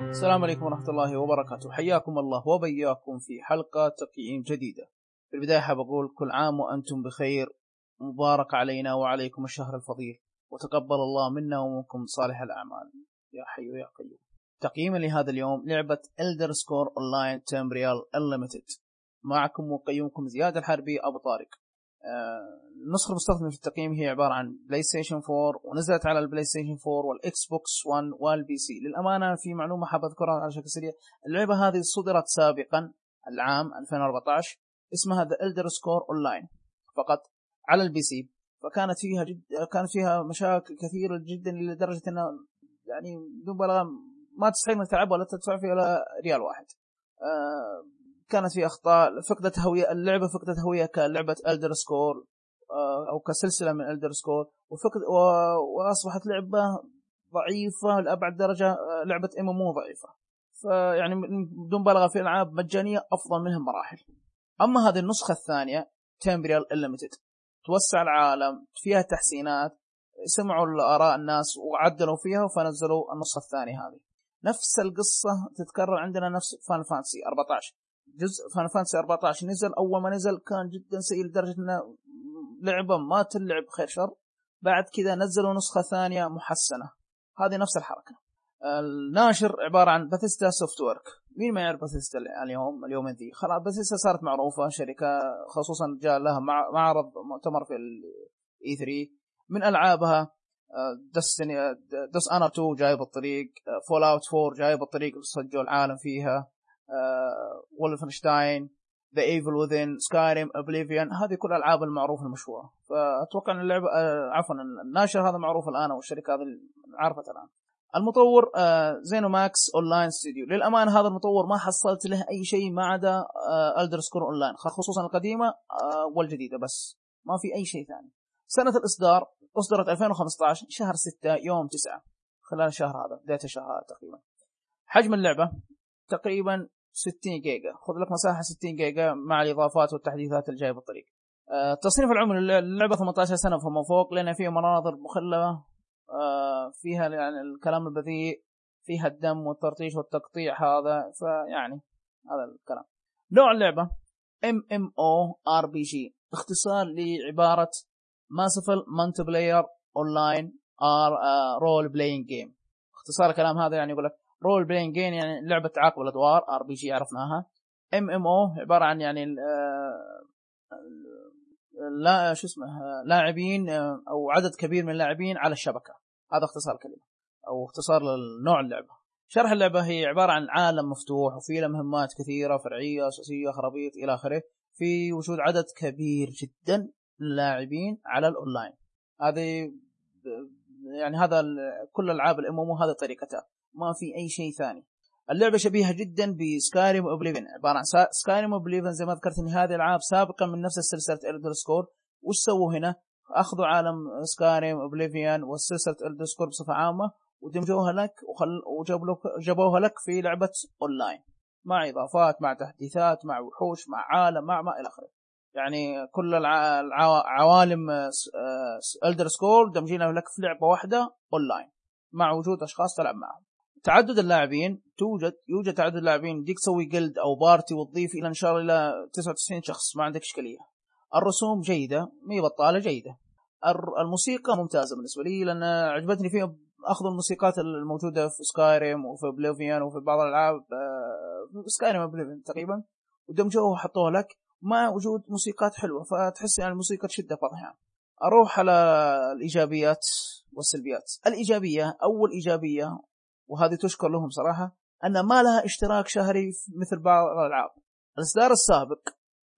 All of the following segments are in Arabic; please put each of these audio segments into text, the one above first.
السلام عليكم ورحمة الله وبركاته. حياكم الله وبياكم في حلقة تقييم جديدة. في البداية حاب أقول كل عام وأنتم بخير. مبارك علينا وعليكم الشهر الفضيل. وتقبل الله منا ومنكم صالح الأعمال. يا حي يا قيوم. تقييما لهذا اليوم لعبة Elder Scrolls Online Tamriel Unlimited. معكم ومقيمكم زياد الحربي أبو طارق. النسخة المستخدمة في التقييم هي عبارة عن PlayStation 4 ونزلت على ال PlayStation 4 وال Xbox 1 وال PC للأمانة في معلومة حاب أذكرها على شكل سريع. اللعبة هذه صدرت سابقا العام 2014 اسمها The Elder Scrolls Online فقط على ال PC فكانت فيها جد كانت فيها مشاكل كثيرة جدا لدرجة انها يعني بدون مبالغة ما تستحق إنك تلعبها ولا تدفع فيها ولا ريال واحد. آه كانت في أخطاء فقدت هوية اللعبة فقدت هوية كلعبة Elder Scrolls أو كسلسلة من Elder Scrolls وفقد وأصبحت لعبة ضعيفة لأبعد درجة آه، لعبة MM ضعيفة. فيعني بدون مبالغه في ألعاب مجانية أفضل منها مراحل. أما هذه النسخة الثانية Tamriel Unlimited توسع العالم فيها تحسينات سمعوا الآراء الناس وعدلوا فيها فنزلوا النسخة الثانية هذه. نفس القصة تتكرر عندنا نفس Final Fantasy 14 جزء Final Fantasy 14 نزل أول ما نزل كان جدا سيء لدرجة إنه لعبة ما تلعب خير شر. بعد كذا نزلوا نسخة ثانية محسنة. هذه نفس الحركة. الناشر عبارة عن Bethesda Softworks مين ما يعرف باثيستا اليوم اليومين ذي؟ خلاص باثيستا صارت معروفة شركة خصوصا جاء لها معرض مؤتمر في ال E3 من ألعابها Dishonored 2 جاي بالطريق Fallout 4 جاي بالطريق صجوا العالم فيها. Wolfenstein The Evil Within Skyrim Oblivion هذه كل الالعاب المعروفة المشهورة. فأتوقع إن اللعبة آه، عفوا الناشر هذا معروف الآن والشركة هذه عرفت الآن. المطور ZeniMax Online Studio للامانه هذا المطور ما حصلت له أي شيء ما عدا Elder Scrolls Online خصوصا القديمة آه، والجديدة بس. ما في أي شيء ثاني. سنة الإصدار إصدرت 2015 شهر 6 يوم 9 خلال الشهر هذا بداية الشهر هذا تقريبا. حجم اللعبة تقريبا 60 جيجا. خذ لك مساحة 60 جيجا مع الإضافات والتحديثات اللي جاية بالطريق. أه تصنيف العمر اللعبة 18 سنة فما فوق لأن فيها مناظر مخلة أه فيها يعني الكلام البذيء فيها الدم والترطيش والتقطيع هذا فيعني هذا الكلام. نوع اللعبة ام ام أو ار بي جي اختصار لعبارة Massively Multiplayer Online R Role Playing Game اختصار الكلام هذا يعني يقول لك Role Playing Game يعني لعبة تعاقب الأدوار RPG عرفناها. MMO عبارة عن يعني آه، لا شو اسمه لاعبين آه، أو عدد كبير من اللاعبين على الشبكة. هذا اختصار الكلمة أو اختصار لنوع اللعبة. شرح اللعبة هي عبارة عن عالم مفتوح وفي له مهمات كثيرة فرعية أساسية خرابيط إلى آخره. في وجود عدد كبير جدا من اللاعبين على الأونلاين. هذه يعني هذا كل ألعاب ال MM هذه طريقتها. ما في أي شيء ثاني. اللعبة شبيهة جدا ب Skyrim Oblivion عبارة عن Skyrim Oblivion زي ما ذكرت ان هذه العاب سابقا من نفس سلسلة Elder Scrolls وش سووا هنا؟ أخذوا عالم Skyrim Oblivion وسلسلة Elder Scrolls بصفة عامة ودمجوها لك وخل... وجابوا لك في لعبة اونلاين مع إضافات مع تحديثات مع وحوش مع عالم مع ما إلى آخره. يعني كل العوالم Elder Scrolls دمجينها لك في لعبة واحدة اونلاين مع وجود أشخاص تلعب معهم. تعدد اللاعبين توجد يوجد تعدد اللاعبين. يديك تسوي guild أو party وتضيف إلى ان شاء الله إلى 99 شخص ما عندك إشكالية. الرسوم جيدة مي بطالة جيدة. الموسيقى ممتازة بالنسبة لي لأن عجبتني فيها أخذ الموسيقات الموجودة في Skyrim وفي Oblivion وفي بعض الألعاب آه، Skyrim و Oblivion تقريبا. ودمجوها وحطوها لك مع وجود موسيقات حلوة فتحس يعني الموسيقى تشدك بعض الاحيان أروح على الإيجابيات والسلبيات. الإيجابية أول إيجابية وهذه تشكر لهم صراحة أن ما لها اشتراك شهري مثل بعض الألعاب. الإصدار السابق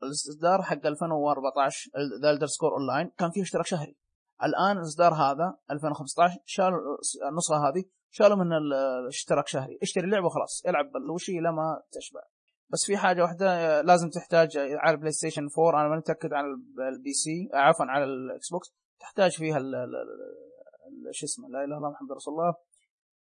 الإصدار حق 2014 The Scrolls Online كان فيه اشتراك شهري. الآن الاصدار هذا 2015 شالوا النسخة هذه شالوا من الاشتراك شهري. اشتري اللعبه وخلاص العب بالوشي لما تشبع. بس في حاجة واحدة لازم تحتاج على ال PlayStation 4 أنا ما متأكد عن ال PC عفوا على ال Xbox تحتاج فيها شو اسمه لا إله إلا الله محمد رسول الله.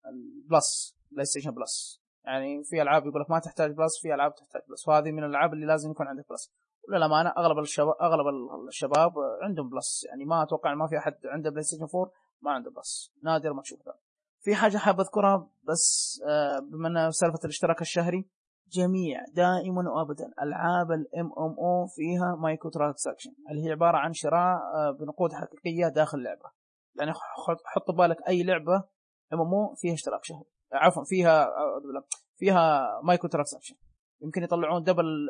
ال Plus PlayStation Plus. يعني في ألعاب يقول لك ما تحتاج Plus في ألعاب تحتاج Plus. فهذه من الألعاب اللي لازم يكون عندك Plus. وللأمانة أغلب الشباب أغلب الشباب عندهم Plus. يعني ما أتوقع ما في أحد عنده PlayStation 4 ما عنده Plus. نادر ما تشوف ذا في حاجة حاب أذكرها بس آه، بما انها سالفة الاشتراك الشهري جميع دائما وابدا ألعاب ال MMO فيها microtransaction اللي هي عبارة عن شراء آه، بنقود حقيقية داخل اللعبة. يعني حط بالك أي لعبة MMO فيها اشتراك شهري عفوا فيها فيها microtransaction يمكن يطلعون double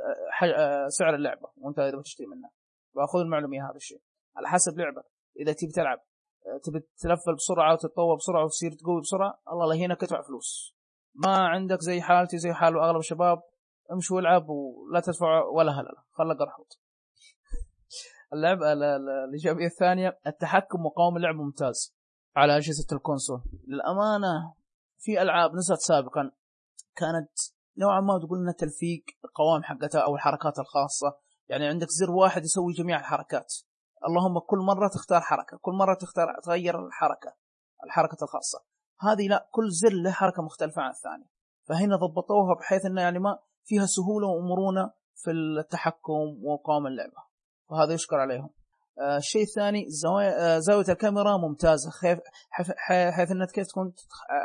سعر اللعبة وانت إذا بتشتري منها. فاخذ المعلومية هذا الشيء. على حسب لعبك إذا تبي تلعب تبي تلفل بسرعة وتتطور بسرعة وتصير تقوي بسرعة الله لا يهينك ادفع فلوس ما عندك زي حالتي زي حال أغلب الشباب امشي والعب ولا تدفع ولا هلله خلك ارحوط اللعبة الإيجابية الثانية التحكم وقوام اللعب ممتاز. على أجهزة الكونسول. للأمانة في ألعاب نزلت سابقا كانت نوعا ما تقول إنها تلفيق القوائم حقتها أو الحركات الخاصة. يعني عندك زر واحد يسوي جميع الحركات. اللهم كل مرة تختار حركة كل مرة تختار تغير الحركة الحركة الخاصة. هذه لا كل زر له حركة مختلفة عن الثاني فهنا ضبطوها بحيث إنه يعني ما فيها سهولة ومرونه في التحكم وقوام اللعبة. وهذا يشكر عليهم. الشيء الثاني زاوية, آه زاوية الكاميرا ممتازة. حيث انها كيف تكون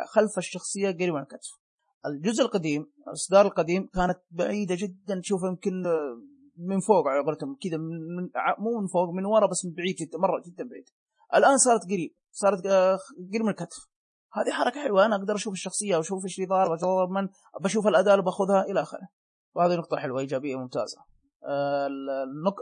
خلف الشخصية قريبة من الكتف. الجزء القديم الإصدار القديم كانت بعيدة جدا تشوف يمكن آه، من فوق على قولتهم كذا من مو من فوق من ورا بس من بعيد جدا مرة جدا بعيد. الآن صارت قريب صارت آه، قريب من الكتف. هذه حركة حلوة أنا أقدر أشوف الشخصية وأشوف إيش اللي من بشوف الاداء اللي باخذها إلى آخره. وهذه نقطة حلوة إيجابية ممتازة. آه،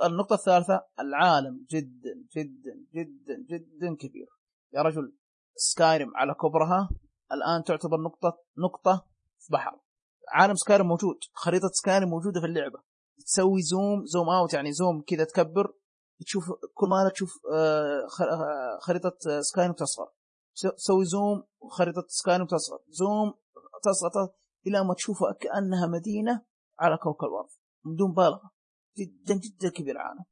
النقطة الثالثة العالم جدا جدا جدا جدا كبير. يا رجل سكايرم على كبرها الآن تعتبر نقطة نقطة في بحر. عالم سكايرم موجود خريطة سكايرم موجودة في اللعبة. تسوي zoom zoom out يعني zoom كذا تكبر تشوف كل ما تشوف آه، آه، خريطة Skyrim تصغر. تسوي zoom وخريطه Skyrim تصغر. zoom تصغر إلى ما تشوفها كأنها مدينة على كوكب الأرض بدون مبالغه جدا جدا كبير العالم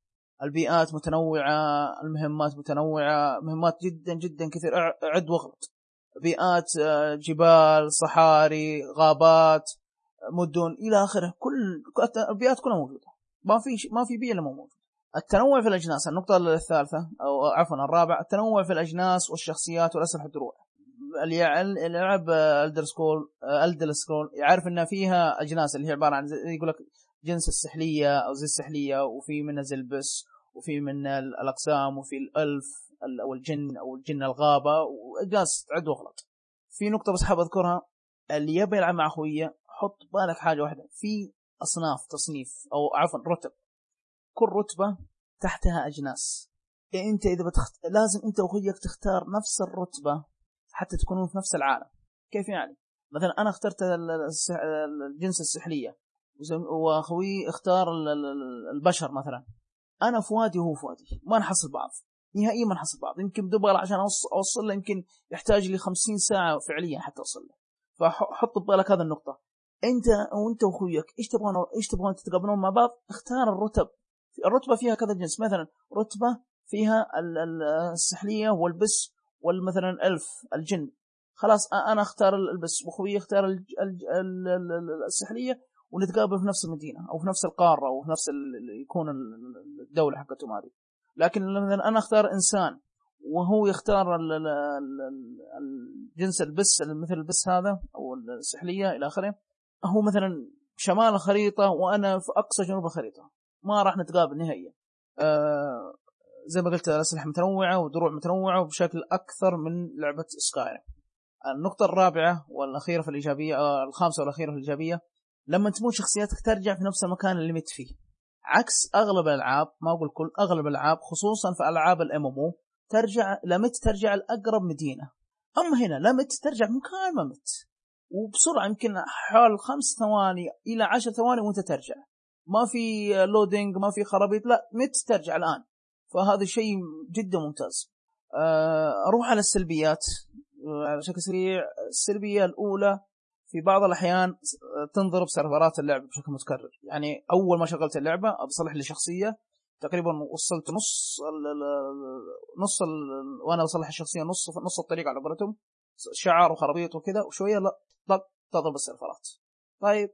البيئات متنوعة المهمات متنوعة مهمات جدا جدا كثير عد واغلط بيئات آه، جبال صحاري غابات مدن إلى آخره. كل البيئات كلها موجودة. ما في ما في بيئة إلا مو موجودة. التنوع في الأجناس النقطة الثالثة أو عفوا الرابعة التنوع في الأجناس والشخصيات والأسلحة الدروع. اللي يلعب Elder Scrolls Elder Scrolls يعرف ان فيها أجناس اللي هي عبارة عن يقول لك جنس السحلية أو زي السحلية وفي منها زي البس وفي من الأقسام وفي ال elf أو الجن أو الجن الغابة وقاس تعد واغلط في نقطة بس حاب أذكرها اللي يبي يلعب مع اخويه حط بالك حاجة واحدة. في أصناف تصنيف أو عفوا رتب. كل رتبة تحتها أجناس. يعني أنت إذا بتخت... لازم أنت وأخوياك تختار نفس الرتبة حتى تكونون في نفس العالم. كيف يعني؟ مثلا أنا اخترت الجنس السحلية. وأخوي اختار البشر مثلا. أنا في وادي وهو في وادي ما نحصل بعض. نهائيا ما نحصل بعض. يمكن بدبل عشان أوصل له يمكن يحتاج لي 50 ساعة فعليا حتى أوصل له. فحط ببالك هذه النقطة. أنت وأنت وأخوياك إيش تبغون إيش تبغون تتقابلون مع بعض؟ اختار الرتب. الرتبة فيها كذا جنس. مثلا رتبة فيها السحلية والبس والمثلا الالف الجن. خلاص أنا أختار البس. وأخوي يختار السحلية. ونتقابل في نفس المدينة أو في نفس القارة أو في نفس يكون الدولة حقتهم هذه لكن مثلا أنا أختار إنسان وهو يختار الجنس البس مثل البس هذا أو السحلية إلى آخره هو مثلا شمال الخريطه وأنا في أقصى جنوب الخريطة ما راح نتقابل نهائيا. آه زي ما قلت الأسلحة متنوعة ودروع متنوعة وبشكل أكثر من لعبة سكاي النقطة الرابعة والأخيرة في الإيجابية آه الخامسة والأخيرة في الإيجابية لما تموت شخصياتك ترجع في نفس المكان اللي مت فيه. عكس أغلب الألعاب ما أقول كل أغلب الألعاب خصوصا في ألعاب الأم أم ترجع لمت ترجع لأقرب مدينة. أما هنا لمت ترجع مكان ما مت. وبسرعة يمكن حوالي خمس ثواني إلى عشر ثواني وأنت ترجع. ما في لودينج ما في خرابيط لا مت ترجع الآن. فهذا شيء جدا ممتاز. آه، أروح على السلبيات. آه، على شكل سريع. السلبية الأولى في بعض الأحيان تنضرب سيرفرات اللعبه بشكل متكرر. يعني أول ما شغلت اللعبة اصلح لي شخصية تقريبا وصلت نص ال نص ال وأنا اصلح الشخصية نص نص الطريق على قولتهم. شعار وخرابيط وكذا وشوية لا طق تضرب السيرفرات. طيب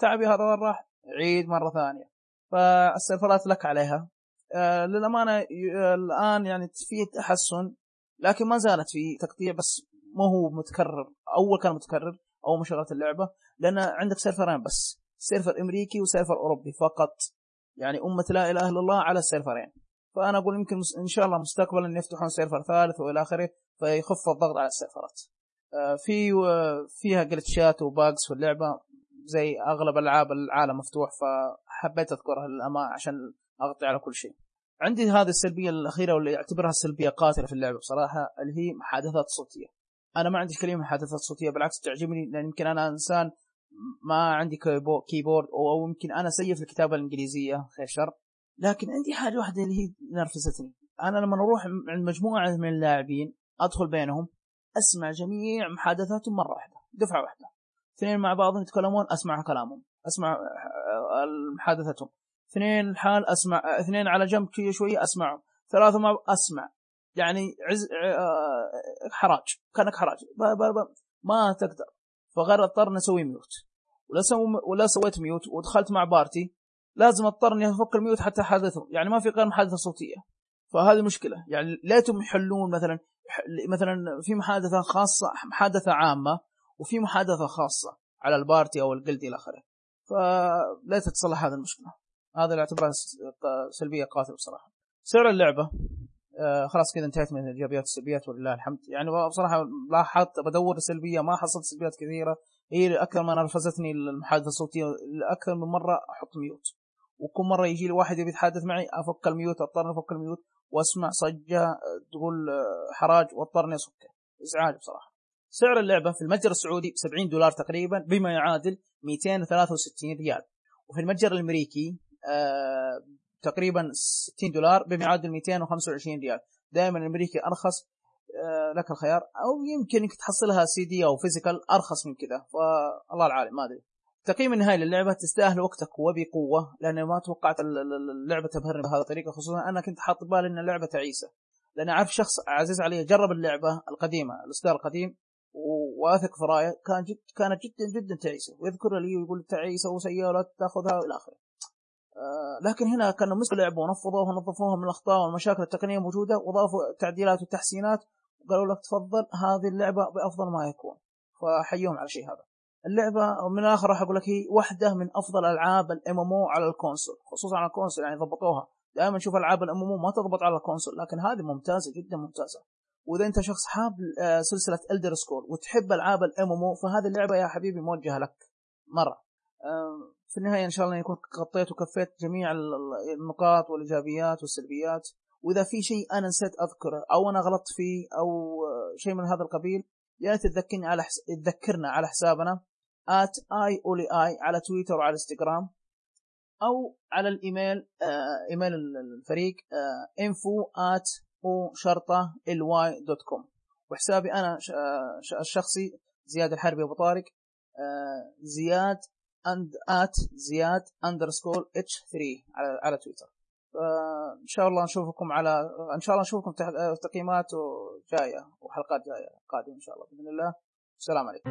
تعبي هذا وين راح؟ عيد مرة ثانية. فالسيرفرات لك عليها. آه للأمانة الآن يعني في تحسن لكن ما زالت في تقطيع بس ما هو متكرر. أول كان متكرر. اول ما شغلت اللعبة لأن عندك سيرفرين بس server أمريكي و server أوروبي فقط. يعني أمة لا إله إلا الله على السيرفرين. فأنا أقول يمكن إن شاء الله مستقبلا يفتحون server ثالث وإلى آخره فيخف الضغط على السيرفرات. آه، في فيها جلتشات و bugs في اللعبه زي أغلب ألعاب العالم مفتوح فحبيت أذكرها للأمانة عشان أغطي على كل شيء. عندي هذه السلبية الأخيرة واللي اعتبرها سلبية قاتلة في اللعبة بصراحة اللي هي محادثات صوتية. أنا ما عندي كلمه محادثات صوتيه بالعكس تعجبني لأن يمكن أنا إنسان ما عندي كيبورد أو يمكن أنا سيء في الكتابة الإنجليزية خير شر. لكن عندي حاجة واحدة اللي هي نرفزتني. أنا لما أروح عند مجموعة من اللاعبين أدخل بينهم أسمع جميع محادثاتهم مرة واحدة دفعة واحدة. اثنين مع بعضهم يتكلمون أسمع كلامهم أسمع آه، محادثتهم. اثنين الحال أسمع اثنين على جنب شوية أسمعهم. ثلاثة مع أسمع. يعني عز آه، حراج كانك حراج. ما تقدر. فغير اضطر نسوي mute ولا ولا سويت mute ودخلت مع party لازم اضطر اني أفك ال mute حتى احادثهم يعني ما في غير محادثة صوتية. فهذه مشكلة. يعني ليتهم يحلون مثلا مثلا في محادثة خاصة محادثة عامة وفي محادثة خاصة على ال party أو ال guild إلى آخره. فلا تتصلح هذه المشكلة. هذا اللي اعتبرها سلبية قاتله بصراحة. سعر اللعبة. آه خلاص كذا انتهيت من الإيجابيات والسلبيات ولله الحمد. يعني بصراحة لاحظت بدور سلبية ما حصلت سلبيات كثيرة. هي أكثر ما نرفزتني المحادثة الصوتية. أكثر من مرة أحط mute وكل مرة يجي لي واحد يبي يتحدث معي أفك ال mute أضطر أفك ال mute وأسمع صجة تقول حراج واضطر اني اسكه إزعاج بصراحة. سعر اللعبة في المتجر السعودي ب 70 دولار تقريبا بما يعادل 263 ريال. وفي المتجر الأمريكي آه تقريبا 60 دولار بما يعادل 225 ريال. دائما الامريكي أرخص آه لك الخيار أو يمكن إنك تحصلها سي دي أو physical أرخص من كذا فالله العالم ما أدري. تقييم النهائي للعبة تستأهل وقتك وبقوة لأن ما توقعت اللعبة تبهرني بهذه الطريقة خصوصا أنا كنت حاط بالي إن اللعبة تعيسة. لأن أعرف شخص عزيز علي جرب اللعبة القديمة الإصدار القديم وأثق في رأيه كان جد كانت جدا جدا تعيسة. ويذكر لي ويقول تعيسة ولا تأخذها إلى آخره. لكن هنا كانوا مسكوا اللعبه ونفضوها ونظفوها من الأخطاء والمشاكل التقنية موجودة وضافوا تعديلات وتحسينات وقالوا لك تفضل هذه اللعبة بأفضل ما يكون. فحيهم على الشيء هذا. اللعبة من الآخر راح أقول لك هي واحدة من أفضل ألعاب ال MMO على ال console خصوصا على ال console يعني ضبطوها. دائما نشوف ألعاب ال MMO ما تضبط على ال console لكن هذه ممتازة جدا ممتازة. وإذا أنت شخص حاب آه، سلسلة Elder Scrolls وتحب ألعاب ال MMO فهذه اللعبة يا حبيبي موجهة لك. مرة. في النهاية إن شاء الله يكون غطيت وكفيت جميع النقاط والإيجابيات والسلبيات. وإذا في شيء أنا نسيت أذكره أو أنا غلطت فيه أو آه، شيء من هذا القبيل يا تذكرني على حس... تذكرنا على حسابنا at اي اولي اي على تويتر وعلى إنستغرام أو على الإيميل آه إيميل الفريق آه info at O شرطة L Y dot com. وحسابي أنا آه الشخصي زياد الحربي أبو طارق آه زياد and at زياد underscore H 3 على على تويتر ان شاء الله نشوفكم على إن شاء الله نشوفكم تحت تقييمات جاية وحلقات جاية قادمة إن شاء الله بإذن الله. السلام عليكم.